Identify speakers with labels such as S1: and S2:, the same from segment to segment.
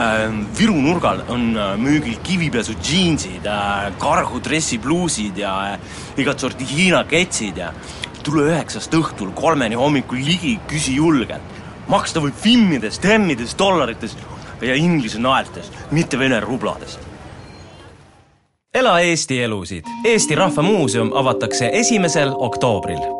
S1: Ähm, Viru nurgal on äh, müügil kivipesu džiinsid, äh, kargu dressipluusid ja igat sorti Hiina ketsid ja tule üheksast õhtul kolmeni hommikul ligi, küsi julgelt. maksta võib finnides, temmides, dollarites ja inglise naeltes, mitte vene rublades.
S2: ela Eesti elusid. Eesti Rahva Muuseum avatakse esimesel oktoobril.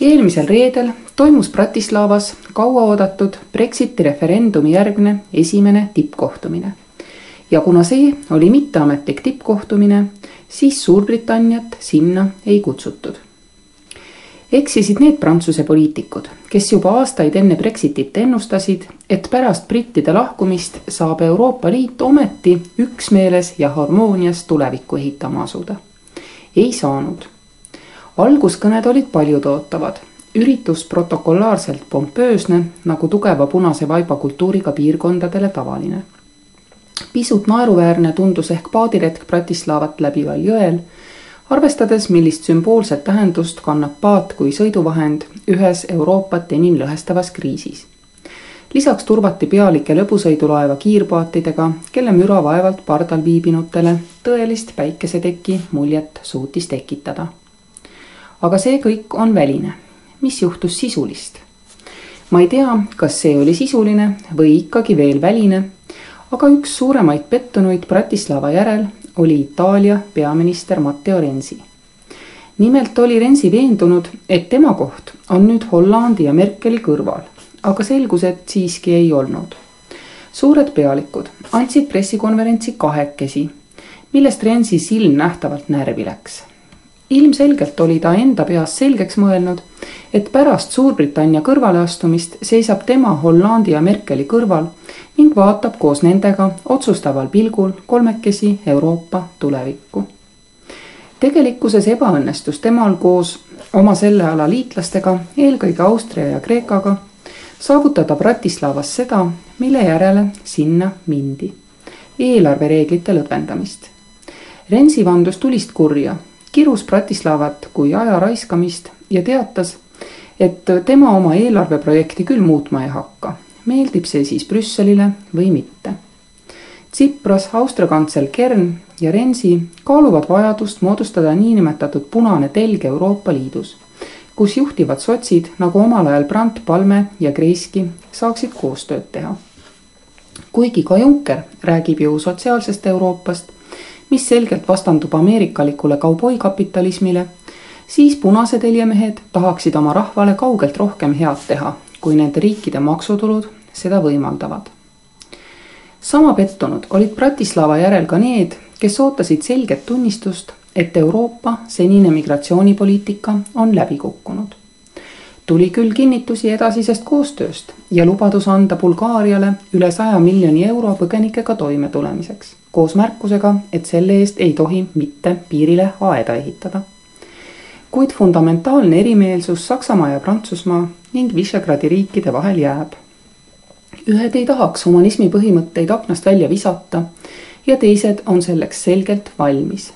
S3: Eelmisel reedel toimus Bratislavas kauaoodatud Brexiti referendumi järgne esimene tippkohtumine. ja kuna see oli mitteametlik tippkohtumine, siis Suurbritanniat sinna ei kutsutud eksisid need Prantsuse poliitikud, kes juba aastaid enne Brexitit ennustasid, et pärast brittide lahkumist saab Euroopa Liit ometi üksmeeles ja harmoonias tulevikku ehitama asuda. ei saanud. Alguskõned olid paljudootavad, üritus protokollaarselt pompöösne, nagu tugeva punase vaiba kultuuriga piirkondadele tavaline. pisut naeruväärne tundus ehk paadiretk Bratislavat läbival jõel arvestades, millist sümboolset tähendust kannab paat kui sõiduvahend ühes Euroopat enim lõhestavas kriisis. lisaks turvati pealike lõbusõidulaeva kiirpaatidega, kelle müra vaevalt pardal viibinutele tõelist päikeseteki muljet suutis tekitada. Aga see kõik on väline. mis juhtus sisulist? ma ei tea, kas see oli sisuline või ikkagi veel väline, aga üks suuremaid pettunuid Bratislava järel oli Itaalia peaminister Matteo Renzi. nimelt oli Renzi veendunud, et tema koht on nüüd Hollandi ja Merkeli kõrval, aga selgus, et siiski ei olnud. suured pealikud andsid pressikonverentsi kahekesi, millest Renzi silm nähtavalt närvi läks ilmselgelt oli ta enda peas selgeks mõelnud, et pärast Suurbritannia kõrvaleastumist seisab tema Hollandi ja Merkeli kõrval ning vaatab koos nendega otsustaval pilgul kolmekesi Euroopa tulevikku. tegelikkuses ebaõnnestus temal koos oma selle ala liitlastega, eelkõige Austria ja Kreekaga, saavutada Bratislavas seda, mille järele sinna mindi. eelarvereeglite lõdvendamist. Rensi vandus tulist kurja kirus Bratislavat kui aja raiskamist ja teatas, et tema oma eelarveprojekti küll muutma ei hakka, meeldib see siis Brüsselile või mitte. Tsipras, Austria kantsler Kern ja Renzi kaaluvad vajadust moodustada niinimetatud punane telg Euroopa Liidus, kus juhtivad sotsid nagu omal ajal Brandt, Palme ja Kreiski saaksid koostööd teha. kuigi ka Juncker räägib ju sotsiaalsest Euroopast mis selgelt vastandub ameerikalikule kauboikapitalismile, siis punased heljemehed tahaksid oma rahvale kaugelt rohkem head teha, kui nende riikide maksutulud seda võimaldavad. sama pettunud olid Bratislava järel ka need, kes ootasid selget tunnistust, et Euroopa senine migratsioonipoliitika on läbi kukkunud tuli küll kinnitusi edasisest koostööst ja lubadus anda Bulgaariale üle saja miljoni euro põgenikega toimetulemiseks, koos märkusega, et selle eest ei tohi mitte piirile aeda ehitada. kuid fundamentaalne erimeelsus Saksamaa ja Prantsusmaa ning Visegradi riikide vahel jääb. ühed ei tahaks humanismi põhimõtteid aknast välja visata ja teised on selleks selgelt valmis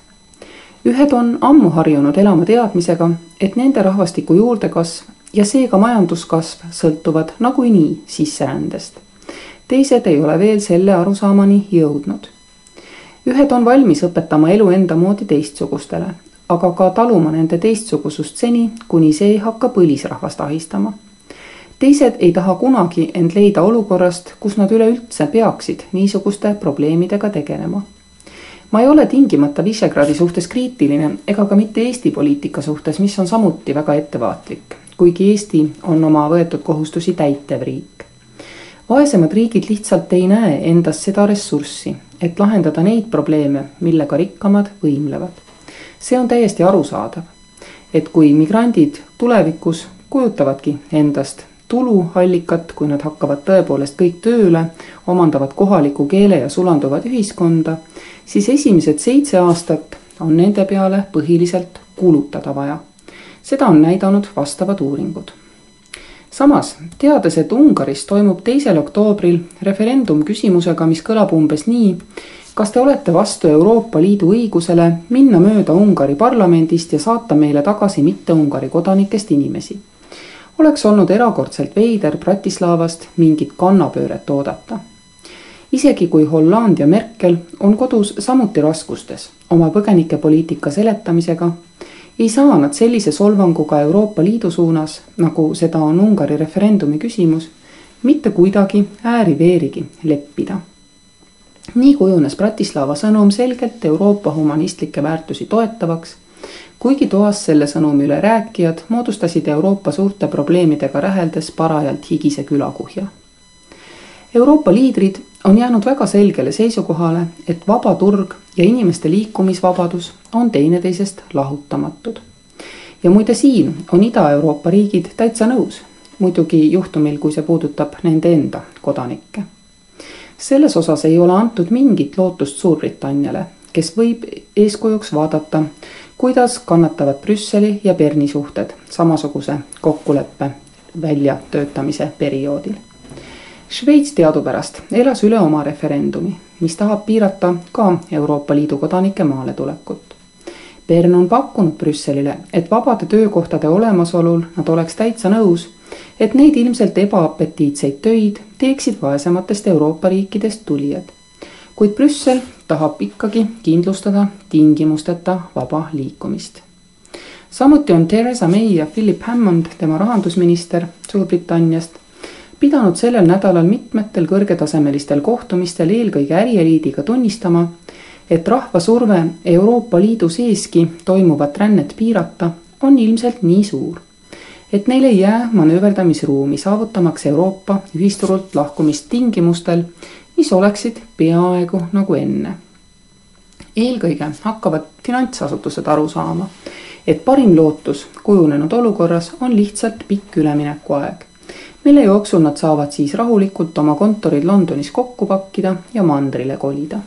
S3: ühed on ammu harjunud elama teadmisega, et nende rahvastiku juurdekasv ja seega majanduskasv sõltuvad nagunii sisserändest. teised ei ole veel selle arusaamani jõudnud. ühed on valmis õpetama elu enda moodi teistsugustele, aga ka taluma nende teistsugusust seni, kuni see ei hakka põlisrahvast ahistama. teised ei taha kunagi end leida olukorrast, kus nad üleüldse peaksid niisuguste probleemidega tegelema ma ei ole tingimata Visegradi suhtes kriitiline ega ka mitte Eesti poliitika suhtes, mis on samuti väga ettevaatlik kuigi Eesti on oma võetud kohustusi täitev riik. vaesemad riigid lihtsalt ei näe endas seda ressurssi, et lahendada neid probleeme, millega rikkamad võimlevad. see on täiesti arusaadav, et kui migrandid tulevikus kujutavadki endast tuluallikat, kui nad hakkavad tõepoolest kõik tööle, omandavad kohaliku keele ja sulanduvad ühiskonda, siis esimesed seitse aastat on nende peale põhiliselt kulutada vaja. Seda on näidanud vastavad uuringud. samas, teades, et Ungaris toimub teisel oktoobril referendum küsimusega, mis kõlab umbes nii, kas te olete vastu Euroopa Liidu õigusele minna mööda Ungari parlamendist ja saata meile tagasi mitte Ungari kodanikest inimesi? oleks olnud erakordselt veider Bratislavast mingit kannapööret oodata. isegi kui Holland ja Merkel on kodus samuti raskustes oma põgenikepoliitika seletamisega, ei saa nad sellise solvanguga Euroopa Liidu suunas, nagu seda on Ungari referendumi küsimus, mitte kuidagi ääri-veerigi leppida nii kujunes Bratislava sõnum selgelt Euroopa humanistlikke väärtusi toetavaks, kuigi toas selle sõnumi üle rääkijad moodustasid Euroopa suurte probleemidega räheldes parajalt higise külakuhja. Euroopa liidrid on jäänud väga selgele seisukohale, et vaba turg ja inimeste liikumisvabadus on teineteisest lahutamatud. ja muide, siin on Ida-Euroopa riigid täitsa nõus, muidugi juhtumil, kui see puudutab nende enda kodanikke selles osas ei ole antud mingit lootust Suurbritanniale, kes võib eeskujuks vaadata, kuidas kannatavad Brüsseli ja Berni suhted samasuguse kokkuleppe väljatöötamise perioodil. Šveits teadupärast elas üle oma referendumi, mis tahab piirata ka Euroopa Liidu kodanike maaletulekut. Bern on pakkunud Brüsselile, et vabade töökohtade olemasolul nad oleks täitsa nõus et neid ilmselt ebaapetiitseid töid teeksid vaesematest Euroopa riikidest tulijad. kuid Brüssel tahab ikkagi kindlustada tingimusteta vaba liikumist. samuti on Theresa May ja Philip Hammond, tema rahandusminister Suurbritanniast, pidanud sellel nädalal mitmetel kõrgetasemelistel kohtumistel eelkõige ärieliidiga tunnistama, et rahva surve Euroopa Liidu seeski toimuvat rännet piirata on ilmselt nii suur et neil ei jää manööverdamisruumi saavutamaks Euroopa ühisturult lahkumist tingimustel, mis oleksid peaaegu nagu enne. eelkõige hakkavad finantsasutused aru saama, et parim lootus kujunenud olukorras on lihtsalt pikk üleminekuaeg, mille jooksul nad saavad siis rahulikult oma kontorid Londonis kokku pakkida ja mandrile kolida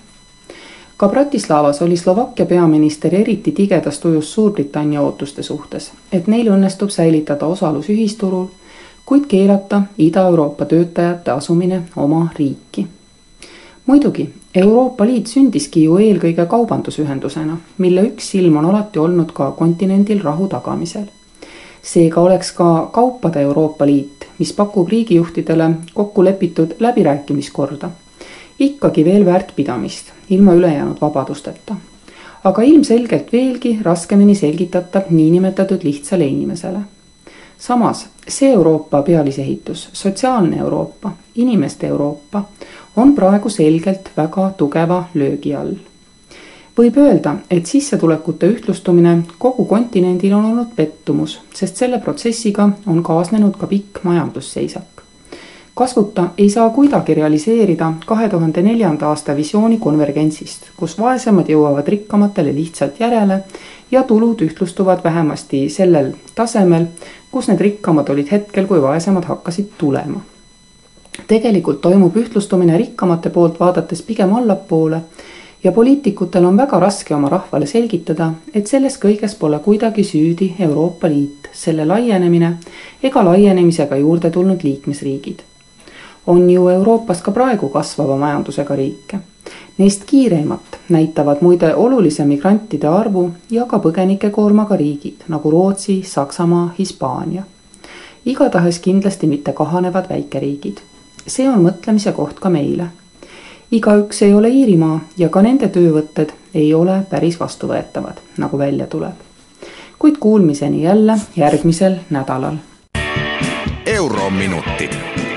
S3: ka Bratislavas oli Slovakkia peaminister eriti tigedas tujus Suurbritannia ootuste suhtes, et neil õnnestub säilitada osalus ühisturul, kuid keelata Ida-Euroopa töötajate asumine oma riiki. muidugi, Euroopa Liit sündiski ju eelkõige kaubandusühendusena, mille üks silm on alati olnud ka kontinendil rahu tagamisel. seega oleks ka kaupade Euroopa Liit, mis pakub riigijuhtidele kokku lepitud läbirääkimiskorda ikkagi veel väärt pidamist, ilma ülejäänud vabadusteta. aga ilmselgelt veelgi raskemini selgitatav niinimetatud lihtsale inimesele. samas see Euroopa pealisehitus, sotsiaalne Euroopa, inimeste Euroopa, on praegu selgelt väga tugeva löögi all võib öelda, et sissetulekute ühtlustumine kogu kontinendil on olnud pettumus, sest selle protsessiga on kaasnenud ka pikk majandusseisak kasvuta ei saa kuidagi realiseerida kahe tuhande neljanda aasta visiooni konvergentsist, kus vaesemad jõuavad rikkamatele lihtsalt järele ja tulud ühtlustuvad vähemasti sellel tasemel, kus need rikkamad olid hetkel, kui vaesemad hakkasid tulema. tegelikult toimub ühtlustumine rikkamate poolt vaadates pigem allapoole ja poliitikutel on väga raske oma rahvale selgitada, et selles kõiges pole kuidagi süüdi Euroopa Liit, selle laienemine ega laienemisega juurde tulnud liikmesriigid on ju Euroopas ka praegu kasvava majandusega riike. Neist kiireimat näitavad muide olulise migrantide arvu ja ka põgenikekoormaga riigid nagu Rootsi, Saksamaa, Hispaania. igatahes kindlasti mitte kahanevad väikeriigid. see on mõtlemise koht ka meile. Igaüks ei ole Iirimaa ja ka nende töövõtted ei ole päris vastuvõetavad, nagu välja tuleb. kuid kuulmiseni jälle järgmisel nädalal.
S4: eurominutid